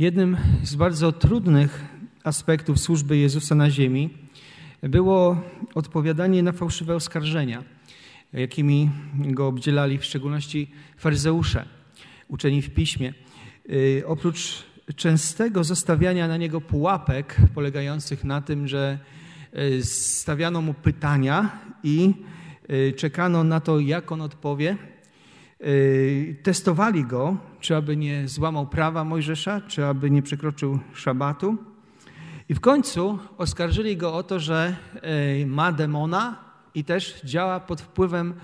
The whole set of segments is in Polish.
Jednym z bardzo trudnych aspektów służby Jezusa na ziemi było odpowiadanie na fałszywe oskarżenia, jakimi go obdzielali w szczególności faryzeusze, uczeni w piśmie. Y, oprócz częstego zostawiania na niego pułapek polegających na tym, że y, stawiano mu pytania i y, czekano na to, jak on odpowie, testowali go, czy aby nie złamał prawa Mojżesza, czy aby nie przekroczył szabatu. I w końcu oskarżyli go o to, że ma demona i też działa pod wpływem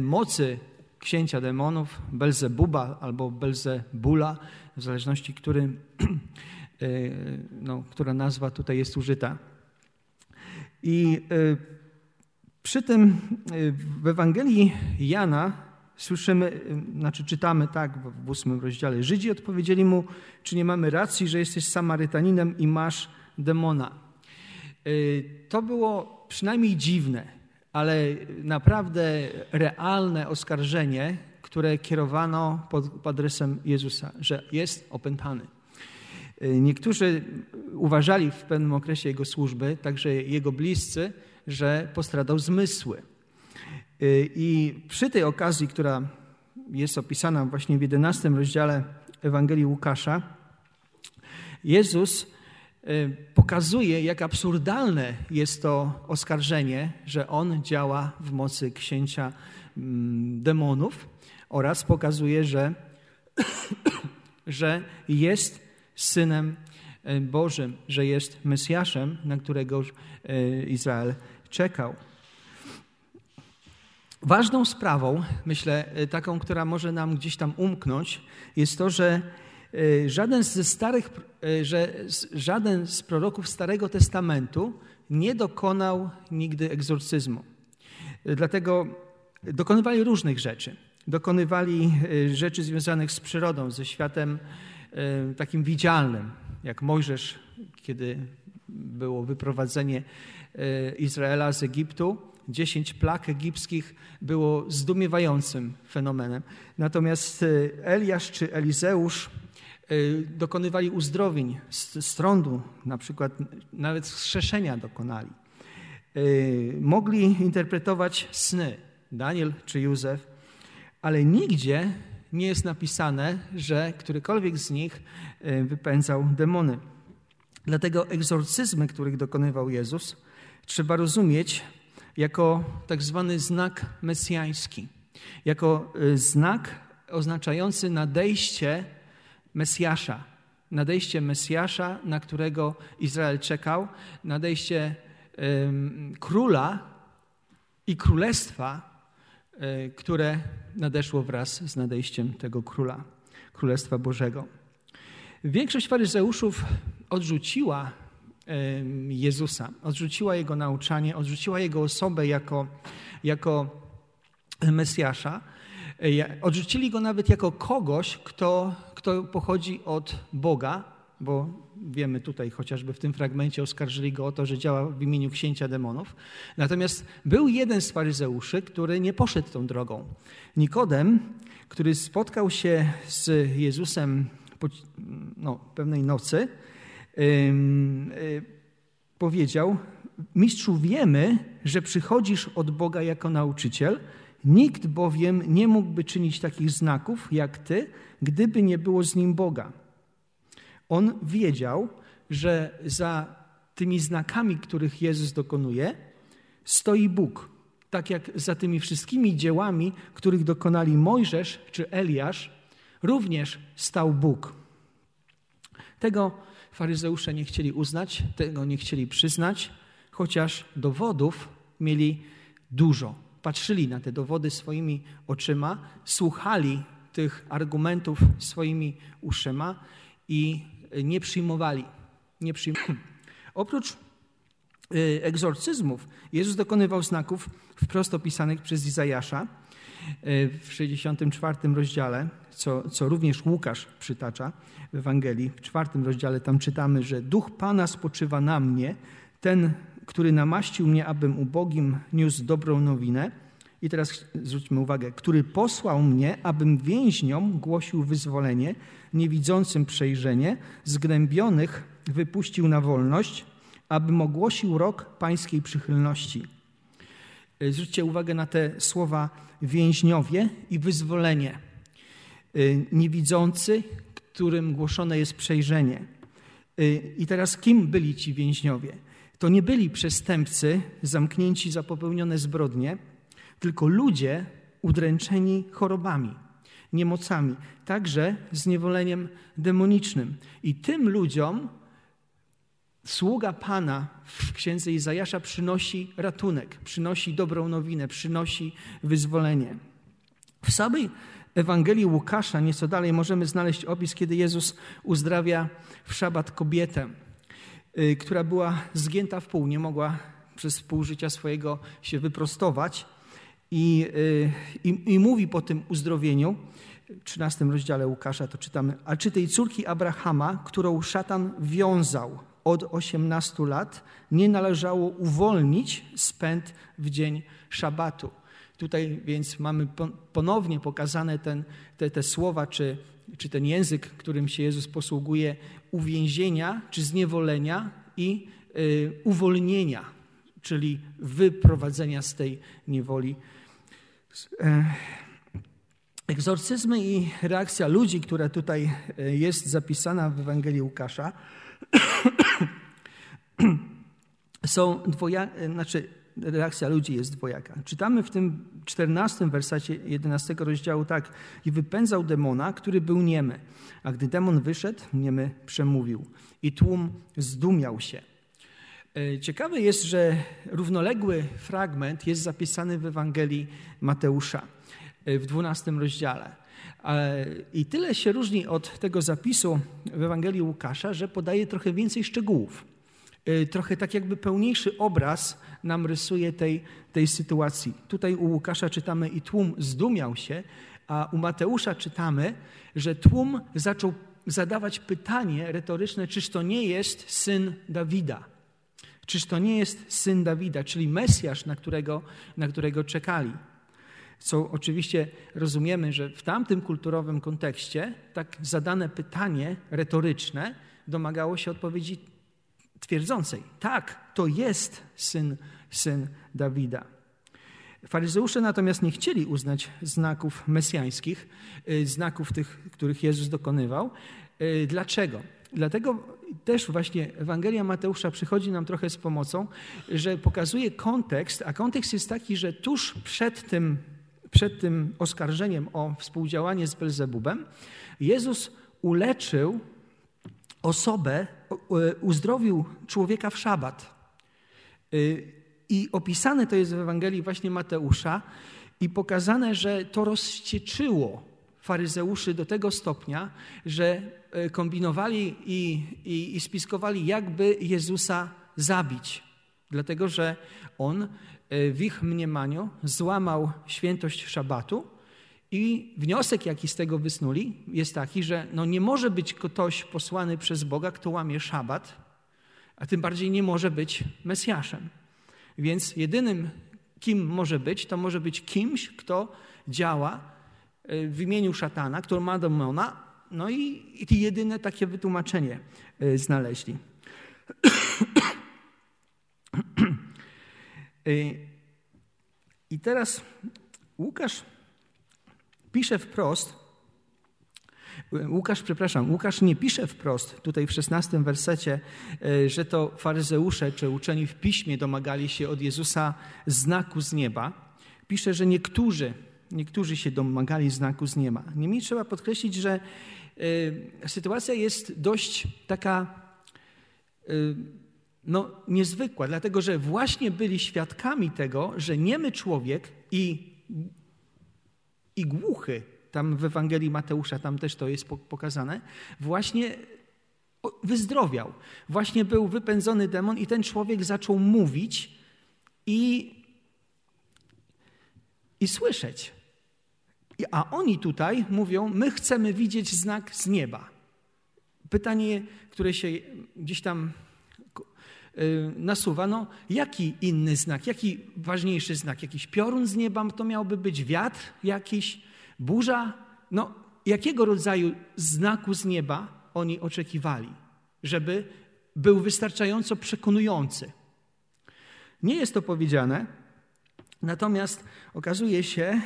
mocy księcia demonów, Belzebuba albo Belzebula, w zależności, który, no, która nazwa tutaj jest użyta. I przy tym w Ewangelii Jana słyszymy, znaczy czytamy tak w ósmym rozdziale. Żydzi odpowiedzieli mu, czy nie mamy racji, że jesteś Samarytaninem i masz demona. To było przynajmniej dziwne, ale naprawdę realne oskarżenie, które kierowano pod adresem Jezusa, że jest opętany. Niektórzy uważali w pewnym okresie jego służby, także jego bliscy, że postradał zmysły. I przy tej okazji, która jest opisana właśnie w 11 rozdziale Ewangelii Łukasza, Jezus Y, pokazuje, jak absurdalne jest to oskarżenie, że on działa w mocy księcia mm, demonów oraz pokazuje, że, że jest synem y, Bożym, że jest Mesjaszem, na którego y, Izrael czekał. Ważną sprawą, myślę, taką, która może nam gdzieś tam umknąć, jest to, że E, żaden ze starych, e, że żaden z proroków Starego Testamentu nie dokonał nigdy egzorcyzmu. Dlatego dokonywali różnych rzeczy. Dokonywali rzeczy związanych z przyrodą, ze światem takim widzialnym, jak Mojżesz, kiedy było wyprowadzenie Izraela z Egiptu. Dziesięć plag egipskich było zdumiewającym fenomenem. Natomiast Eliasz czy Elizeusz Y, dokonywali uzdrowień z trądu, na przykład nawet skrzeszenia dokonali. Y, mogli interpretować sny, Daniel czy Józef, ale nigdzie nie jest napisane, że którykolwiek z nich y, wypędzał demony. Dlatego egzorcyzmy, których dokonywał Jezus, trzeba rozumieć jako tak zwany znak mesjański, jako znak oznaczający nadejście Mesjasza, nadejście Mesjasza, na którego Izrael czekał, nadejście um, króla i królestwa, um, które nadeszło wraz z nadejściem tego króla, Królestwa Bożego. Większość faryzeuszów odrzuciła Jezusa, odrzuciła Jego nauczanie, odrzuciła Jego osobę jako, jako Mesjasza. E, odrzucili Go nawet jako kogoś, kto kto pochodzi od Boga, bo wiemy tutaj chociażby w tym fragmencie oskarżyli go o to, że działa w imieniu księcia demonów. Natomiast był jeden z faryzeuszy, który nie poszedł tą drogą. Nikodem, który spotkał się z Jezusem po no, pewnej nocy, powiedział: Mistrzu, wiemy, że przychodzisz od Boga jako nauczyciel. Nikt bowiem nie mógłby czynić takich znaków jak ty, gdyby nie było z nim Boga. On wiedział, że za tymi znakami, których Jezus dokonuje, stoi Bóg. Tak jak za tymi wszystkimi dziełami, których dokonali Mojżesz czy Eliasz, również stał Bóg. Tego faryzeusze nie chcieli uznać, tego nie chcieli przyznać, chociaż dowodów mieli dużo. Patrzyli na te dowody swoimi oczyma, słuchali tych argumentów swoimi uszyma i nie przyjmowali. Nie przyjmowali. Oprócz y, egzorcyzmów, Jezus dokonywał znaków wprost opisanych przez Izajasza w 64 rozdziale, co, co również Łukasz przytacza w Ewangelii. W czwartym rozdziale tam czytamy, że Duch Pana spoczywa na mnie, ten, który namaścił mnie, abym ubogim niósł dobrą nowinę, I teraz zwróćmy uwagę, który posłał mnie, abym więźniom głosił wyzwolenie, niewidzącym przejrzenie, zgnębionych wypuścił na wolność, abym ogłosił rok pańskiej przychylności. E, zwróćcie uwagę na te słowa więźniowie i wyzwolenie. E, niewidzący, którym głoszone jest przejrzenie. E, I teraz kim byli ci więźniowie? To nie byli przestępcy zamknięci za popełnione zbrodnie, tylko ludzie udręczeni chorobami, niemocami, także zniewoleniem demonicznym. I tym ludziom sługa Pana w księdze Izajasza przynosi ratunek, przynosi dobrą nowinę, przynosi wyzwolenie. W samej Ewangelii Łukasza, nieco dalej, możemy znaleźć opis, kiedy Jezus uzdrawia w szabat kobietę, y, która była zgięta w pół, nie mogła przez pół życia swojego się wyprostować. I, y, i, I, mówi po tym uzdrowieniu, w 13 rozdziale Łukasza to czytamy, a czy tej córki Abrahama, którą szatan wiązał od 18 lat, nie należało uwolnić spęd w dzień szabatu. Tutaj więc mamy ponownie pokazane ten, te, te słowa, czy, czy ten język, którym się Jezus posługuje, uwięzienia czy zniewolenia i y, uwolnienia, czyli wyprowadzenia z tej niewoli. E, egzorcyzmy i reakcja ludzi, która tutaj e, jest zapisana w Ewangelii Łukasza, są dwojake, znaczy reakcja ludzi jest dwojaka. Czytamy w tym 14 wersacie 11 rozdziału tak. I wypędzał demona, który był niemy. A gdy demon wyszedł, niemy przemówił. I tłum zdumiał się. E, ciekawe jest, że równoległy fragment jest zapisany w Ewangelii Mateusza e, w 12 rozdziale. I tyle się różni od tego zapisu w Ewangelii Łukasza, że podaje trochę więcej szczegółów. Y, trochę tak jakby pełniejszy obraz nam rysuje tej, tej sytuacji. Tutaj u Łukasza czytamy i tłum zdumiał się, a u Mateusza czytamy, że tłum zaczął zadawać pytanie retoryczne, czyż to nie jest syn Dawida? Czyż to nie jest syn Dawida, czyli Mesjasz, na którego, na którego czekali? Co oczywiście rozumiemy, że w tamtym kulturowym kontekście tak zadane pytanie retoryczne domagało się odpowiedzi twierdzącej: tak, to jest syn, syn Dawida. Faryzeusze natomiast nie chcieli uznać znaków mesjańskich, y, znaków tych, których Jezus dokonywał. Y, dlaczego? Dlatego też właśnie Ewangelia Mateusza przychodzi nam trochę z pomocą, że pokazuje kontekst, a kontekst jest taki, że tuż przed tym przed tym oskarżeniem o współdziałanie z Belzebubem, Jezus uleczył osobę, uzdrowił człowieka w szabat. Y, I opisane to jest w Ewangelii właśnie Mateusza i pokazane, że to rozścieczyło faryzeuszy do tego stopnia, że y, kombinowali i, i, i spiskowali, jakby Jezusa zabić. Dlatego, że on E, w ich mniemaniu złamał świętość szabatu i wniosek, jaki z tego wysnuli, jest taki, że no nie może być ktoś posłany przez Boga, kto łamie szabat, a tym bardziej nie może być Mesjaszem. Więc jedynym, kim może być, to może być kimś, kto działa e, w imieniu szatana, który ma demona, no i, i jedyne takie wytłumaczenie e, znaleźli. I teraz Łukasz pisze wprost, Łukasz, przepraszam, Łukasz nie pisze wprost tutaj w szesnastym wersecie, y, że to faryzeusze czy uczeni w piśmie domagali się od Jezusa znaku z nieba. Pisze, że niektórzy, niektórzy się domagali znaku z nieba. Niemniej trzeba podkreślić, że y, sytuacja jest dość taka no, niezwykła, dlatego że właśnie byli świadkami tego, że niemy człowiek i, i głuchy, tam w Ewangelii Mateusza, tam też to jest pokazane, właśnie wyzdrowiał. Właśnie był wypędzony demon i ten człowiek zaczął mówić i, i słyszeć. A oni tutaj mówią: My chcemy widzieć znak z nieba. Pytanie, które się gdzieś tam nasuwa, no jaki inny znak, jaki ważniejszy znak? Jakiś piorun z nieba to miałby być, wiatr jakiś, burza? No jakiego rodzaju znaku z nieba oni oczekiwali, żeby był wystarczająco przekonujący? Nie jest to powiedziane, natomiast okazuje się,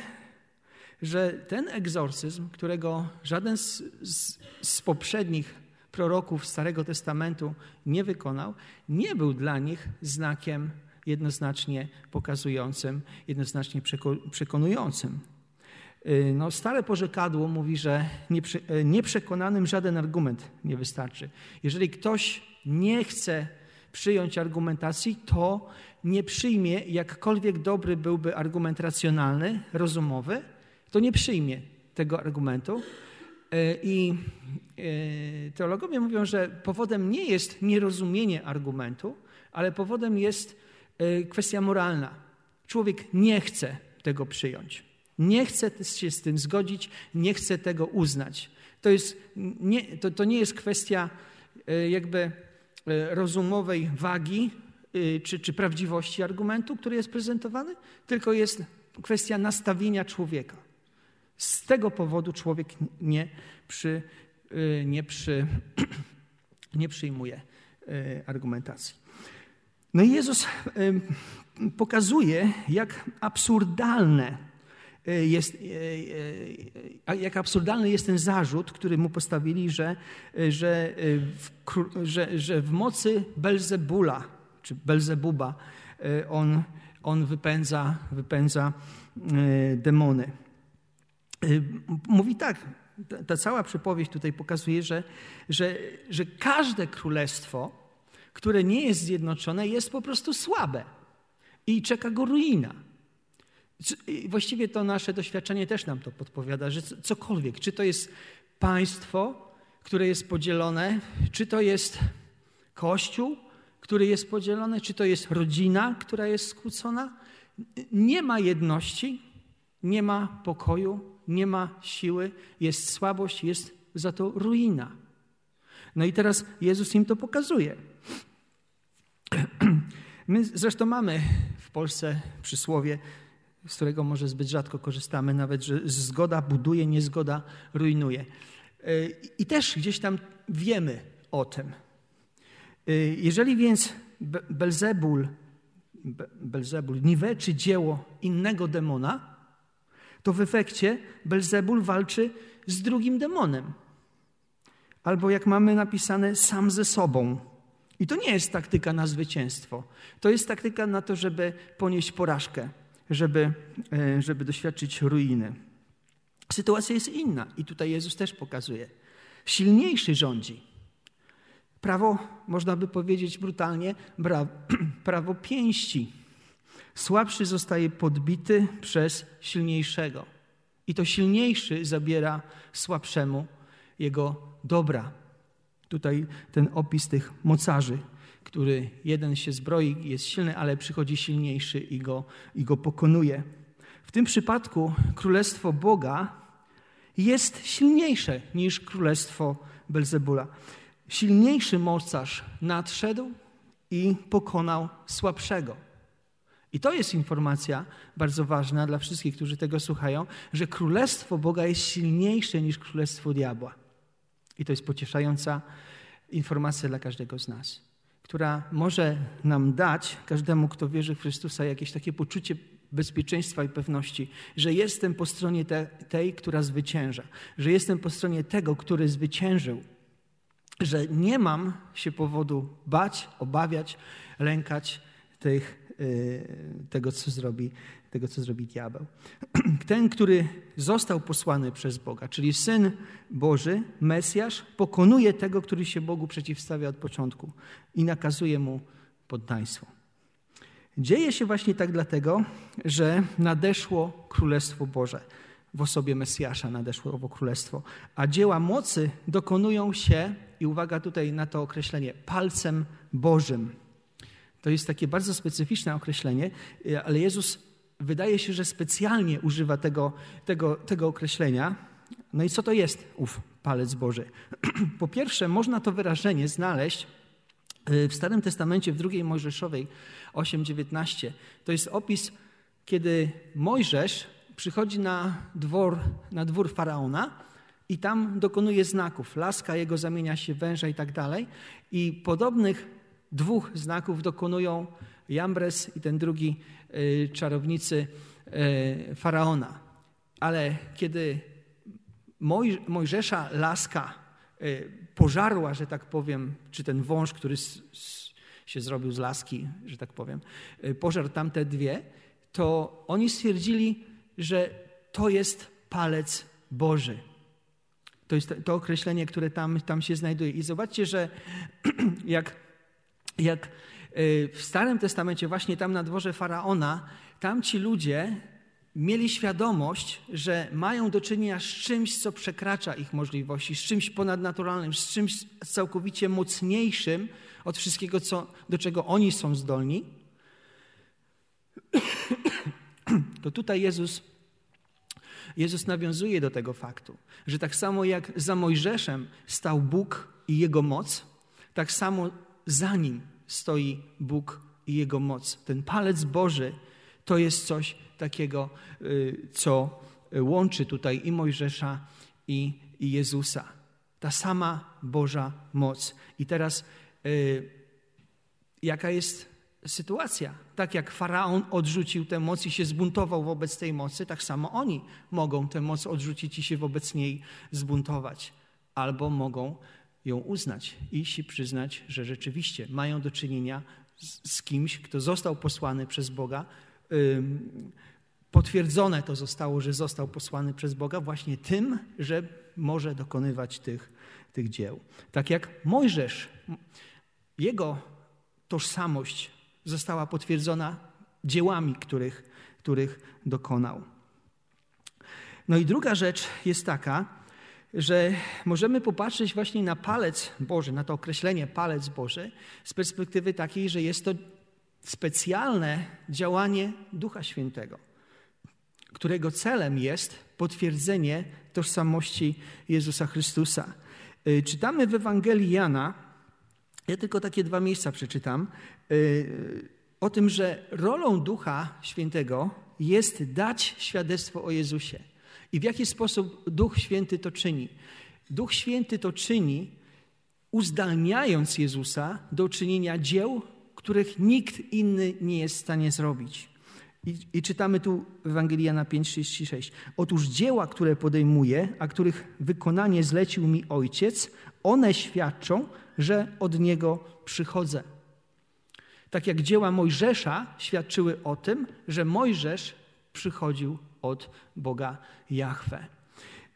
że ten egzorcyzm, którego żaden z, z, z poprzednich proroków Starego Testamentu nie wykonał, nie był dla nich znakiem jednoznacznie pokazującym, jednoznacznie przekonującym. Y, no, stare porzekadło mówi, że y, nieprzekonanym żaden argument nie wystarczy. Jeżeli ktoś nie chce przyjąć argumentacji, to nie przyjmie, jakkolwiek dobry byłby argument racjonalny, rozumowy, to nie przyjmie tego argumentu. E, I e, teologowie mówią, że powodem nie jest nierozumienie argumentu, ale powodem jest e, kwestia moralna. Człowiek nie chce tego przyjąć. Nie chce się z tym zgodzić, nie chce tego uznać. To, jest, nie, to, to nie jest kwestia jakby rozumowej wagi czy, czy prawdziwości argumentu, który jest prezentowany, tylko jest kwestia nastawienia człowieka. Z tego powodu człowiek nie, przy, y, nie, przy, nie przyjmuje y, argumentacji. No i Jezus y, pokazuje, jak absurdalne jest, jak absurdalny jest ten zarzut, który mu postawili, że, że, w, że, że w mocy Belzebula, czy Belzebuba, on, on wypędza, wypędza demony. Y, mówi tak, ta cała przypowieść tutaj pokazuje, że, że, że każde królestwo, które nie jest zjednoczone, jest po prostu słabe i czeka go ruina. Właściwie to nasze doświadczenie też nam to podpowiada, że cokolwiek, czy to jest państwo, które jest podzielone, czy to jest kościół, który jest podzielony, czy to jest rodzina, która jest skłócona, nie ma jedności, nie ma pokoju, nie ma siły, jest słabość, jest za to ruina. No i teraz Jezus im to pokazuje. My zresztą mamy w Polsce przysłowie, z którego może zbyt rzadko korzystamy, nawet, że zgoda buduje, niezgoda rujnuje. I też gdzieś tam wiemy o tym. Jeżeli więc Belzebul, Belzebul niweczy dzieło innego demona, to w efekcie Belzebul walczy z drugim demonem. Albo jak mamy napisane, sam ze sobą. I to nie jest taktyka na zwycięstwo. To jest taktyka na to, żeby ponieść porażkę, żeby, e, żeby doświadczyć ruiny. Sytuacja jest inna i tutaj Jezus też pokazuje. Silniejszy rządzi. Prawo, można by powiedzieć brutalnie, prawo pięści. Słabszy zostaje podbity przez silniejszego. I to silniejszy zabiera słabszemu jego dobra. Tutaj ten opis tych mocarzy, który jeden się zbroi, jest silny, ale przychodzi silniejszy i go, i go pokonuje. W tym przypadku królestwo Boga jest silniejsze niż królestwo Belzebula. Silniejszy mocarz nadszedł i pokonał słabszego. I to jest informacja bardzo ważna dla wszystkich, którzy tego słuchają, że królestwo Boga jest silniejsze niż królestwo diabła. I to jest pocieszająca informacja dla każdego z nas, która może nam dać, każdemu, kto wierzy w Chrystusa, jakieś takie poczucie bezpieczeństwa i pewności, że jestem po stronie te, tej, która zwycięża, że jestem po stronie tego, który zwyciężył, że nie mam się powodu bać, obawiać, lękać tych tego, co zrobi, tego, co zrobi diabeł. Ten, który został posłany przez Boga, czyli Syn Boży, Mesjasz, pokonuje tego, który się Bogu przeciwstawia od początku i nakazuje mu poddaństwo. Dzieje się właśnie tak dlatego, że nadeszło Królestwo Boże. W osobie Mesjasza nadeszło owo Królestwo. A dzieła mocy dokonują się, i uwaga tutaj na to określenie, palcem Bożym. To jest takie bardzo specyficzne określenie, y, ale Jezus wydaje się, że specjalnie używa tego, tego, tego określenia. No i co to jest ów palec Boży? Po pierwsze, można to wyrażenie znaleźć w Starym Testamencie, w drugiej Mojżeszowej 8:19, to jest opis, kiedy Mojżesz przychodzi na dwór, na dwór faraona i tam dokonuje znaków. Laska jego zamienia się w węża i tak dalej. I podobnych dwóch znaków dokonują Jambres i ten drugi y, czarownicy y, faraona. Ale kiedy Moj, Mojżesza laska y, pożarła, że tak powiem, czy ten wąż, który się zrobił z laski, że tak powiem, pożarł tamte dwie, to oni stwierdzili, że to jest palec Boży. To jest to określenie, które tam, tam się znajduje. I zobaczcie, że jak, jak y, w Starym Testamencie, właśnie tam na dworze faraona, tam ci ludzie mieli świadomość, że mają do czynienia z czymś, co przekracza ich możliwości, z czymś ponadnaturalnym, z czymś całkowicie mocniejszym od wszystkiego, co, do czego oni są zdolni. To tutaj Jezus Jezus nawiązuje do tego faktu, że tak samo jak za Mojżeszem stał Bóg i Jego moc, tak samo za nim stoi Bóg i Jego moc. Ten palec Boży to jest coś takiego, y, co łączy tutaj i Mojżesza, i, i Jezusa. Ta sama Boża moc. I teraz, y, jaka jest sytuacja. Tak jak faraon odrzucił tę moc i się zbuntował wobec tej mocy, tak samo oni mogą tę moc odrzucić i się wobec niej zbuntować. Albo mogą ją uznać i się przyznać, że rzeczywiście mają do czynienia z, z kimś, kto został posłany przez Boga. Potwierdzone to zostało, że został posłany przez Boga właśnie tym, że może dokonywać tych, tych dzieł. Tak jak Mojżesz, jego tożsamość została potwierdzona dziełami, których, których dokonał. No i druga rzecz jest taka, że możemy popatrzeć właśnie na palec Boży, na to określenie palec Boży z perspektywy takiej, że jest to specjalne działanie Ducha Świętego, którego celem jest potwierdzenie tożsamości Jezusa Chrystusa. Y, czytamy w Ewangelii Jana, ja tylko takie dwa miejsca przeczytam. Y, o tym, że rolą Ducha Świętego jest dać świadectwo o Jezusie. I w jaki sposób Duch Święty to czyni? Duch Święty to czyni, uzdalniając Jezusa do czynienia dzieł, których nikt inny nie jest w stanie zrobić. I, i czytamy tu Ewangelii Jana 5,36. Otóż dzieła, które podejmuję, a których wykonanie zlecił mi Ojciec, one świadczą, że od Niego przychodzę. Tak jak dzieła Mojżesza świadczyły o tym, że Mojżesz przychodził od Boga Jahwe.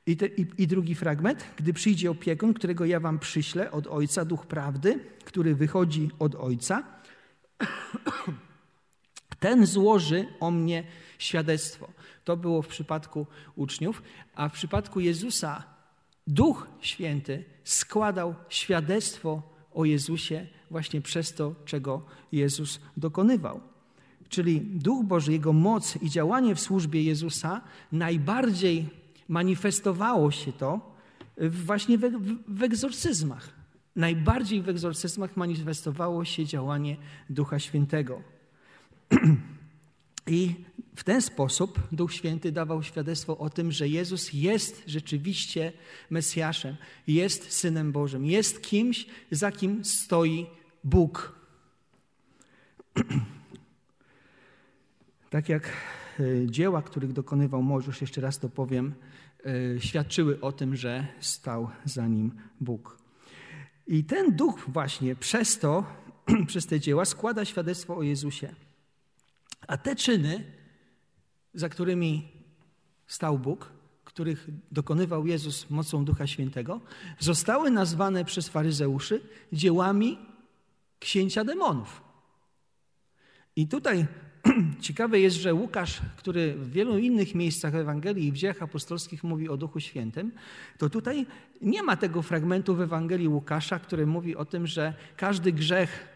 I, te, i, I, drugi fragment. Gdy przyjdzie opiekun, którego ja wam przyślę od Ojca, Duch Prawdy, który wychodzi od Ojca, ten złoży o mnie świadectwo. To było w przypadku uczniów, a w przypadku Jezusa Duch Święty składał świadectwo o Jezusie właśnie przez to, czego Jezus dokonywał. Czyli Duch Boży, Jego moc i działanie w służbie Jezusa najbardziej manifestowało się to właśnie w, w, w egzorcyzmach. Najbardziej w egzorcyzmach manifestowało się działanie Ducha Świętego. I w ten sposób Duch Święty dawał świadectwo o tym, że Jezus jest rzeczywiście Mesjaszem, jest Synem Bożym, jest kimś, za kim stoi Bóg. tak jak e, dzieła, których dokonywał Mojżesz, jeszcze raz to powiem, e, świadczyły o tym, że stał za nim Bóg. I ten duch właśnie przez to, przez te dzieła składa świadectwo o Jezusie. A te czyny, za którymi stał Bóg, których dokonywał Jezus mocą Ducha Świętego, zostały nazwane przez faryzeuszy dziełami księcia demonów. I tutaj ciekawe jest, że Łukasz, który w wielu innych miejscach Ewangelii i w dziejach apostolskich mówi o Duchu Świętym, to tutaj nie ma tego fragmentu w Ewangelii Łukasza, który mówi o tym, że każdy grzech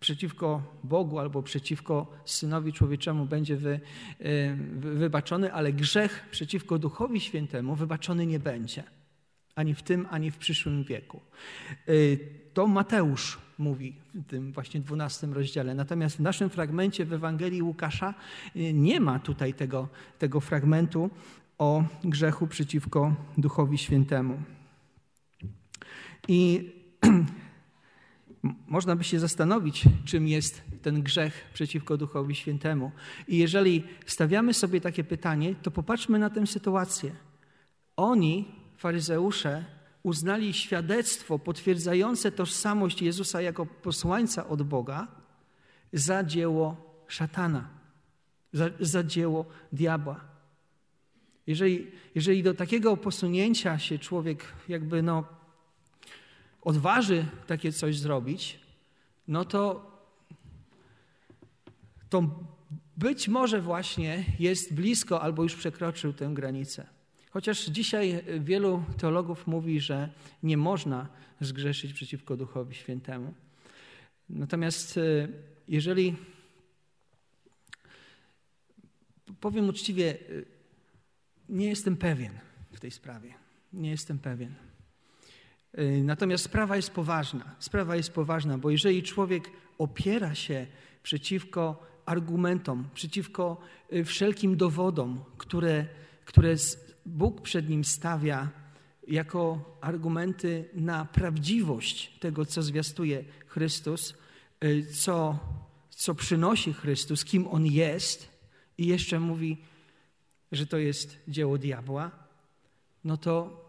przeciwko Bogu albo przeciwko Synowi Człowieczemu będzie wy, wy, wybaczony, ale grzech przeciwko Duchowi Świętemu wybaczony nie będzie. Ani w tym, ani w przyszłym wieku. Y, to Mateusz mówi w tym właśnie 12 rozdziale. Natomiast w naszym fragmencie w Ewangelii Łukasza y, nie ma tutaj tego, tego fragmentu o grzechu przeciwko Duchowi Świętemu. I można by się zastanowić, czym jest ten grzech przeciwko Duchowi Świętemu. I jeżeli stawiamy sobie takie pytanie, to popatrzmy na tę sytuację. Oni, faryzeusze, uznali świadectwo potwierdzające tożsamość Jezusa jako posłańca od Boga za dzieło szatana, za, za dzieło diabła. Jeżeli, jeżeli do takiego posunięcia się człowiek jakby no, odważy takie coś zrobić, no to, to być może właśnie jest blisko albo już przekroczył tę granicę. Chociaż dzisiaj wielu teologów mówi, że nie można zgrzeszyć przeciwko Duchowi Świętemu. Natomiast e, jeżeli powiem uczciwie, e, nie jestem pewien w tej sprawie. Nie jestem pewien. E, natomiast sprawa jest poważna. Sprawa jest poważna, bo jeżeli człowiek opiera się przeciwko argumentom, przeciwko wszelkim dowodom, które, które Bóg przed nim stawia jako argumenty na prawdziwość tego, co zwiastuje Chrystus, y, co, co przynosi Chrystus, kim On jest, i jeszcze mówi, że to jest dzieło diabła, no to,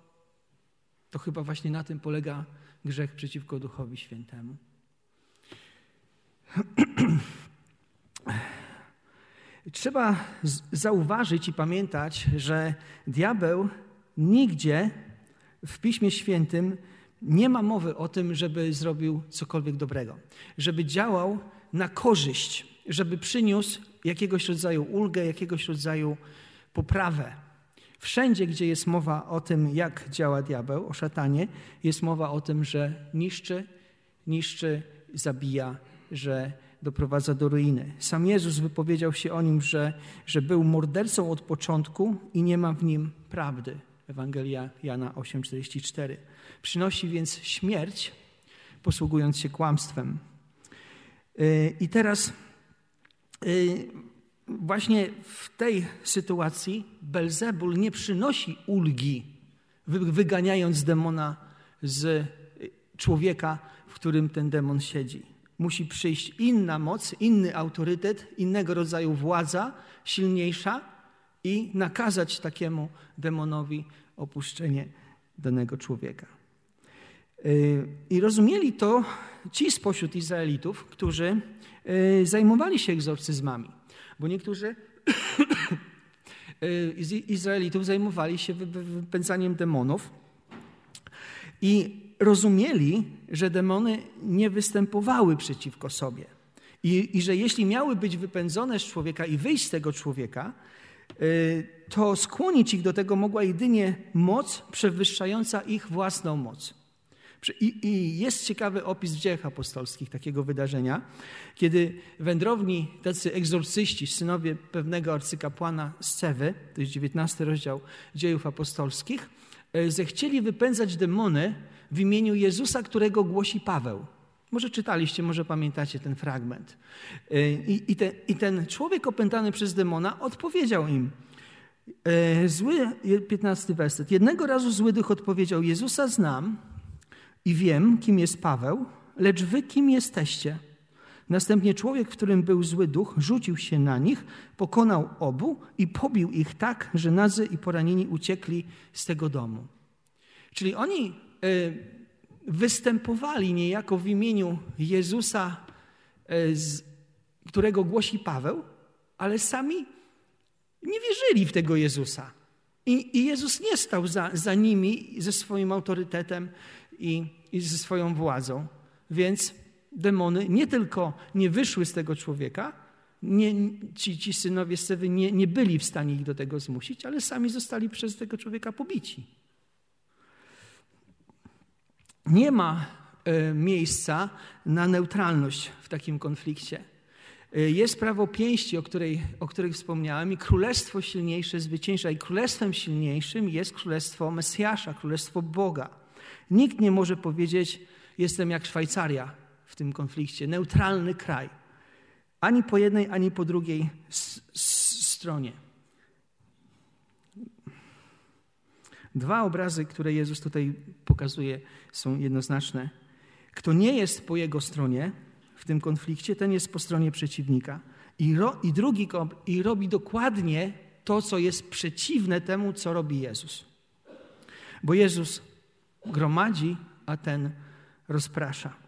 to chyba właśnie na tym polega grzech przeciwko Duchowi Świętemu. Trzeba zauważyć i pamiętać, że diabeł nigdzie w Piśmie Świętym nie ma mowy o tym, żeby zrobił cokolwiek dobrego, żeby działał na korzyść, żeby przyniósł jakiegoś rodzaju ulgę, jakiegoś rodzaju poprawę. Wszędzie, gdzie jest mowa o tym, jak działa diabeł, o szatanie, jest mowa o tym, że niszczy, niszczy, zabija, że doprowadza do ruiny. Sam Jezus wypowiedział się o nim, że, że był mordercą od początku i nie ma w nim prawdy. Ewangelia Jana 8,44. Przynosi więc śmierć, posługując się kłamstwem. Y, I teraz y, właśnie w tej sytuacji Belzebul nie przynosi ulgi, wyganiając demona z człowieka, w którym ten demon siedzi musi przyjść inna moc, inny autorytet, innego rodzaju władza, silniejsza i nakazać takiemu demonowi opuszczenie danego człowieka. Y, I rozumieli to ci spośród Izraelitów, którzy y, zajmowali się egzorcyzmami, bo niektórzy y, Izraelitów zajmowali się wypędzaniem demonów i rozumieli, że demony nie występowały przeciwko sobie. I, I, że jeśli miały być wypędzone z człowieka i wyjść z tego człowieka, y, to skłonić ich do tego mogła jedynie moc przewyższająca ich własną moc. I, I, jest ciekawy opis w dziejach apostolskich takiego wydarzenia, kiedy wędrowni, tacy egzorcyści, synowie pewnego arcykapłana z Cewy, to jest 19 rozdział dziejów apostolskich, zechcieli wypędzać demony w imieniu Jezusa, którego głosi Paweł. Może czytaliście, może pamiętacie ten fragment. Y, I, i, te, I, ten człowiek opętany przez demona odpowiedział im. Y, zły, 15 werset. Jednego razu zły duch odpowiedział: Jezusa znam i wiem, kim jest Paweł, lecz wy kim jesteście? Następnie człowiek, w którym był zły duch, rzucił się na nich, pokonał obu i pobił ich tak, że nazy i poranieni uciekli z tego domu. Czyli oni E, występowali niejako w imieniu Jezusa, e, którego głosi Paweł, ale sami nie wierzyli w tego Jezusa. I, i Jezus nie stał za, za nimi ze swoim autorytetem i, i ze swoją władzą. Więc demony nie tylko nie wyszły z tego człowieka, nie, ci, ci synowie Sewy nie, nie byli w stanie ich do tego zmusić, ale sami zostali przez tego człowieka pobici. Nie ma e, miejsca na neutralność w takim konflikcie. E, jest prawo pięści, o, której, o których wspomniałem, i królestwo silniejsze zwycięża. I królestwem silniejszym jest królestwo Mesjasza, królestwo Boga. Nikt nie może powiedzieć, jestem jak Szwajcaria w, tym konflikcie, neutralny kraj. Ani po jednej, ani po drugiej stronie. Dwa obrazy, które Jezus tutaj pokazuje, są jednoznaczne. Kto nie jest po jego stronie w tym konflikcie, ten jest po stronie przeciwnika. I, ro, i drugi i robi dokładnie to, co jest przeciwne temu, co robi Jezus. Bo Jezus gromadzi, a ten rozprasza.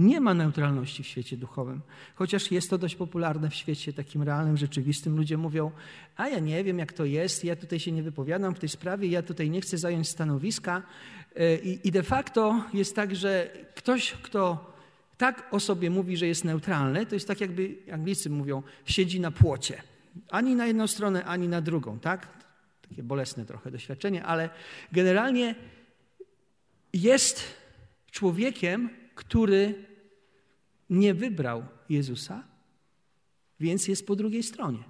Nie ma neutralności w świecie duchowym, chociaż jest to dość popularne w świecie takim realnym, rzeczywistym. Ludzie mówią, a ja nie wiem, jak to jest, ja tutaj się nie wypowiadam w tej sprawie, ja tutaj nie chcę zająć stanowiska. E, I, de facto jest tak, że ktoś, kto tak o sobie mówi, że jest neutralny, to jest tak, jakby Anglicy mówią, siedzi na płocie. Ani na jedną stronę, ani na drugą, tak? Takie bolesne trochę doświadczenie, ale generalnie jest człowiekiem, który nie wybrał Jezusa, więc jest po drugiej stronie.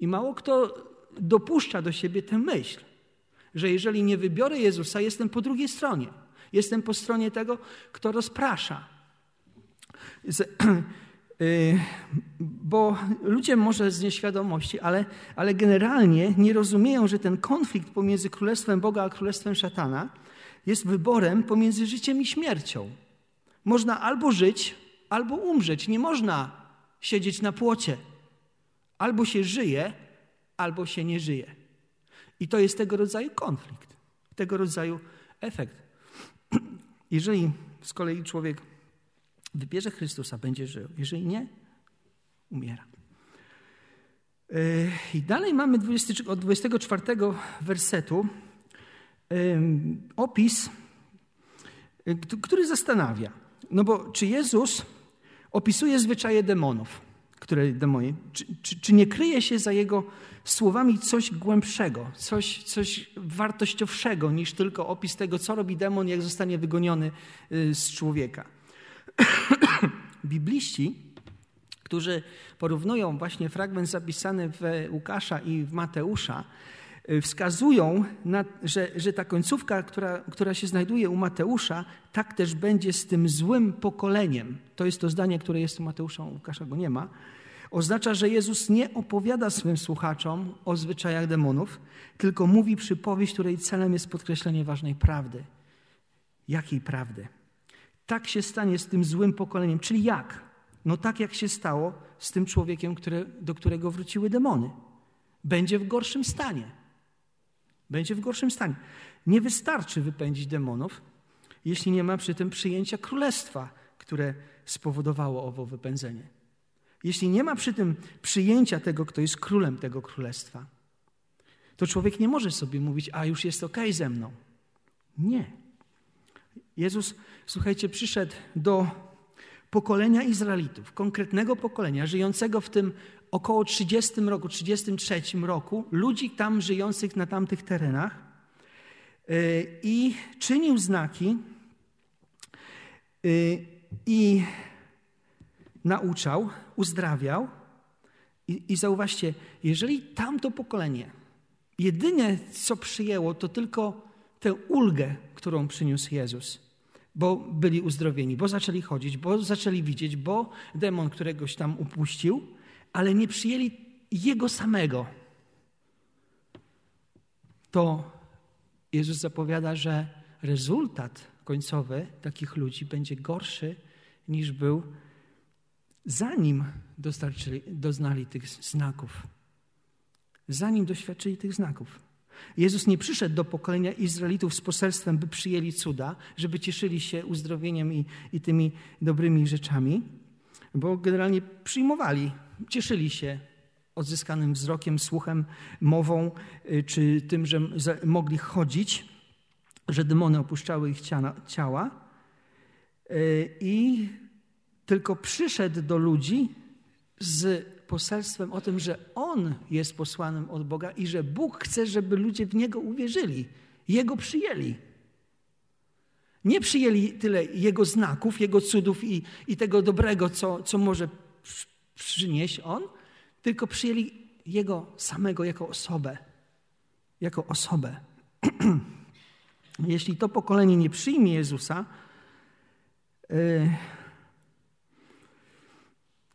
I mało kto dopuszcza do siebie tę myśl, że jeżeli nie wybiorę Jezusa, jestem po drugiej stronie. Jestem po stronie tego, kto rozprasza. Y, bo ludzie może z nieświadomości, ale, ale generalnie nie rozumieją, że ten konflikt pomiędzy Królestwem Boga a Królestwem Szatana jest wyborem pomiędzy życiem i śmiercią. Można albo żyć, albo umrzeć. Nie można siedzieć na płocie. Albo się żyje, albo się nie żyje. I to jest tego rodzaju konflikt, tego rodzaju efekt. Jeżeli z kolei człowiek wybierze Chrystusa, będzie żył. Jeżeli nie, umiera. Yy, I dalej mamy 20, od 24 wersetu opis, yy, który zastanawia. No bo czy Jezus opisuje zwyczaje demonów, które demoni, czy, czy, czy, nie kryje się za jego słowami coś głębszego, coś, coś wartościowszego niż tylko opis tego, co robi demon, jak zostanie wygoniony y, z człowieka. Bibliści, którzy porównują właśnie fragment zapisany w Łukasza i w Mateusza, wskazują, na, że, że ta końcówka, która, która się znajduje u Mateusza, tak też będzie z tym złym pokoleniem. To jest to zdanie, które jest u Mateusza, u Łukasza go nie ma. Oznacza, że Jezus nie opowiada swym słuchaczom o zwyczajach demonów, tylko mówi przypowieść, której celem jest podkreślenie ważnej prawdy. Jakiej prawdy? Tak się stanie z tym złym pokoleniem. Czyli jak? No tak jak się stało z tym człowiekiem, który, do którego wróciły demony. Będzie w gorszym stanie. Będzie w gorszym stanie. Nie wystarczy wypędzić demonów, jeśli nie ma przy tym przyjęcia królestwa, które spowodowało owo wypędzenie. Jeśli nie ma przy tym przyjęcia tego, kto jest królem tego królestwa, to człowiek nie może sobie mówić, a już jest ok ze mną. Nie. Jezus, słuchajcie, przyszedł do pokolenia Izraelitów, konkretnego pokolenia, żyjącego w tym około 30 roku, 33 roku, ludzi tam żyjących na tamtych terenach y, i czynił znaki y, i nauczał, uzdrawiał. I, I zauważcie, jeżeli tamto pokolenie jedynie co przyjęło, to tylko tę ulgę, którą przyniósł Jezus, bo byli uzdrowieni, bo zaczęli chodzić, bo zaczęli widzieć, bo demon któregoś tam upuścił, ale nie przyjęli Jego samego, to Jezus zapowiada, że rezultat końcowy takich ludzi będzie gorszy niż był zanim doznali tych znaków. Zanim doświadczyli tych znaków. Jezus nie przyszedł do pokolenia Izraelitów z poselstwem, by przyjęli cuda, żeby cieszyli się uzdrowieniem i, i tymi dobrymi rzeczami, bo generalnie przyjmowali cieszyli się odzyskanym wzrokiem, słuchem, mową, y, czy tym, że mogli chodzić, że demony opuszczały ich ciała. Y, I tylko przyszedł do ludzi z poselstwem o tym, że On jest posłanym od Boga i że Bóg chce, żeby ludzie w Niego uwierzyli, Jego przyjęli. Nie przyjęli tyle Jego znaków, Jego cudów i, i tego dobrego, co, co może przynieść On, tylko przyjęli Jego samego jako osobę. Jako osobę. Jeśli to pokolenie nie przyjmie Jezusa, yy,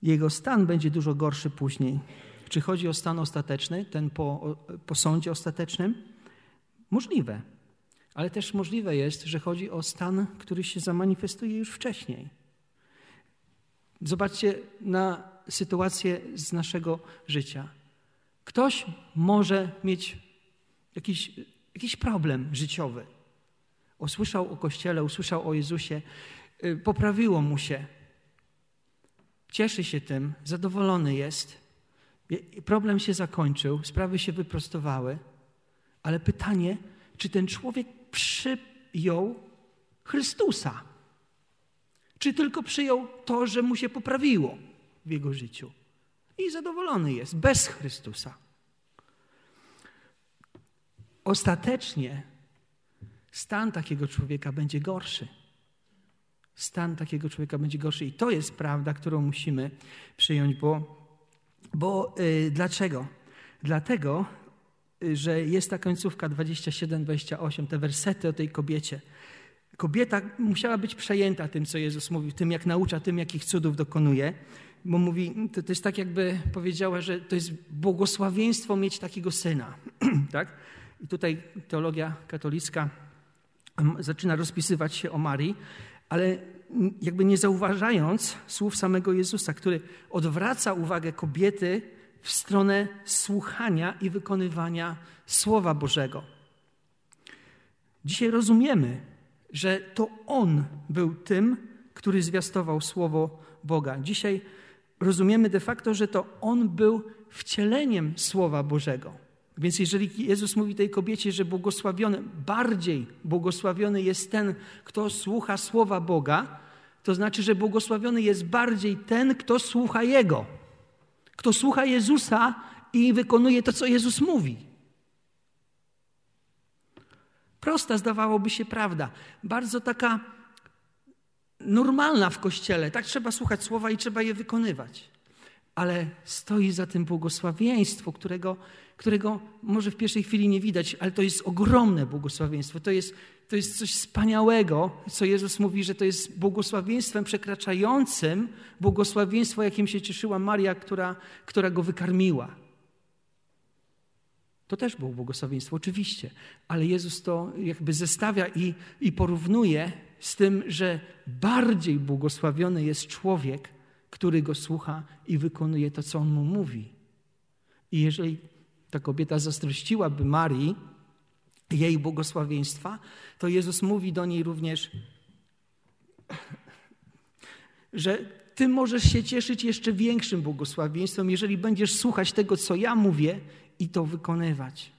jego stan będzie dużo gorszy później. Czy chodzi o stan ostateczny, ten po, po sądzie ostatecznym? Możliwe, ale też możliwe jest, że chodzi o stan, który się zamanifestuje już wcześniej. Zobaczcie na sytuację z naszego życia. Ktoś może mieć jakiś, jakiś problem życiowy. Usłyszał o Kościele, usłyszał o Jezusie, y, poprawiło mu się. Cieszy się tym, zadowolony jest. Problem się zakończył, sprawy się wyprostowały, ale pytanie, czy ten człowiek przyjął Chrystusa? Czy tylko przyjął to, że mu się poprawiło w jego życiu? I zadowolony jest, bez Chrystusa. Ostatecznie stan takiego człowieka będzie gorszy. Stan takiego człowieka będzie gorszy. I to jest prawda, którą musimy przyjąć, bo, bo yy, dlaczego? Dlatego, yy, że jest ta końcówka 27-28, te wersety o tej kobiecie. Kobieta musiała być przejęta tym, co Jezus mówił, tym, jak naucza, tym, jakich cudów dokonuje. Bo mówi, to, to jest tak, jakby powiedziała, że to jest błogosławieństwo mieć takiego syna. tak? I tutaj teologia katolicka zaczyna rozpisywać się o Marii, ale jakby nie zauważając słów samego Jezusa, który odwraca uwagę kobiety w stronę słuchania i wykonywania Słowa Bożego. Dzisiaj rozumiemy, że to On był tym, który zwiastował Słowo Boga. Dzisiaj rozumiemy de facto, że to On był wcieleniem Słowa Bożego. Więc jeżeli Jezus mówi tej kobiecie, że błogosławiony, bardziej błogosławiony jest ten, kto słucha słowa Boga, to znaczy, że błogosławiony jest bardziej ten, kto słucha Jego, kto słucha Jezusa i wykonuje to, co Jezus mówi. Prosta zdawałoby się prawda, bardzo taka normalna w kościele. Tak trzeba słuchać słowa i trzeba je wykonywać. Ale stoi za tym błogosławieństwo, którego którego może w pierwszej chwili nie widać, ale to jest ogromne błogosławieństwo. To jest, to jest coś wspaniałego, co Jezus mówi, że to jest błogosławieństwem przekraczającym błogosławieństwo, jakim się cieszyła Maria, która, która go wykarmiła. To też było błogosławieństwo, oczywiście, ale Jezus to jakby zestawia i, i porównuje z tym, że bardziej błogosławiony jest człowiek, który go słucha i wykonuje to, co on mu mówi. I jeżeli ta kobieta zazdrościłaby Marii jej błogosławieństwa, to Jezus mówi do niej również, że ty możesz się cieszyć jeszcze większym błogosławieństwem, jeżeli będziesz słuchać tego, co ja mówię i to wykonywać.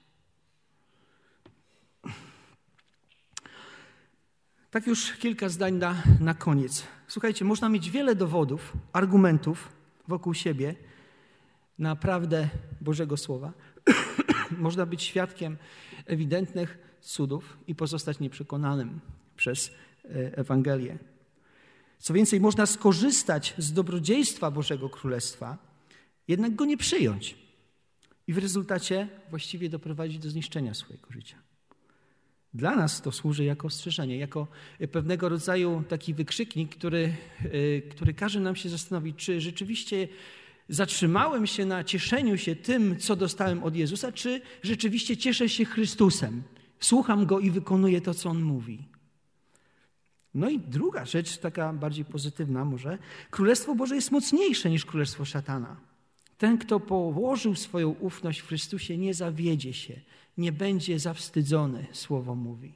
Tak już kilka zdań na, na koniec. Słuchajcie, można mieć wiele dowodów, argumentów wokół siebie na prawdę Bożego Słowa, można być świadkiem ewidentnych cudów i pozostać nieprzekonanym przez e, Ewangelię. Co więcej, można skorzystać z dobrodziejstwa Bożego Królestwa, jednak go nie przyjąć i w rezultacie właściwie doprowadzić do zniszczenia swojego życia. Dla nas to służy jako ostrzeżenie, jako pewnego rodzaju taki wykrzyknik, który, e, który każe nam się zastanowić, czy rzeczywiście zatrzymałem się na cieszeniu się tym, co dostałem od Jezusa, czy rzeczywiście cieszę się Chrystusem, słucham Go i wykonuję to, co On mówi. No i druga rzecz, taka bardziej pozytywna może, Królestwo Boże jest mocniejsze niż Królestwo Szatana. Ten, kto położył swoją ufność w Chrystusie, nie zawiedzie się, nie będzie zawstydzony, słowo mówi.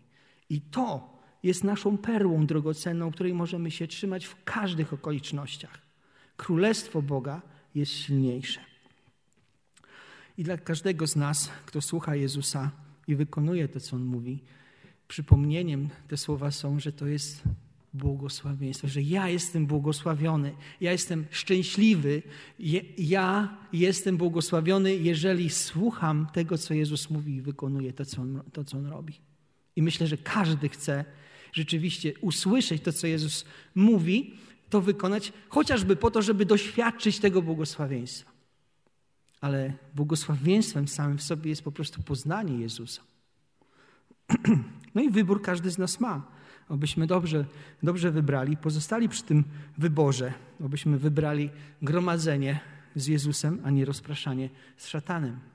I to jest naszą perłą drogocenną, której możemy się trzymać w każdych okolicznościach. Królestwo Boga jest silniejsze. I dla każdego z nas, kto słucha Jezusa i wykonuje to, co On mówi, przypomnieniem te słowa są, że to jest błogosławieństwo, że ja jestem błogosławiony, ja jestem szczęśliwy, ja jestem błogosławiony, jeżeli słucham tego, co Jezus mówi i wykonuję to, co On, to, co on robi. I myślę, że każdy chce rzeczywiście usłyszeć to, co Jezus mówi, to wykonać, chociażby po to, żeby doświadczyć tego błogosławieństwa. Ale błogosławieństwem samym w sobie jest po prostu poznanie Jezusa. No i wybór każdy z nas ma. Obyśmy dobrze, dobrze wybrali, pozostali przy tym wyborze, obyśmy wybrali gromadzenie z Jezusem, a nie rozpraszanie z szatanem.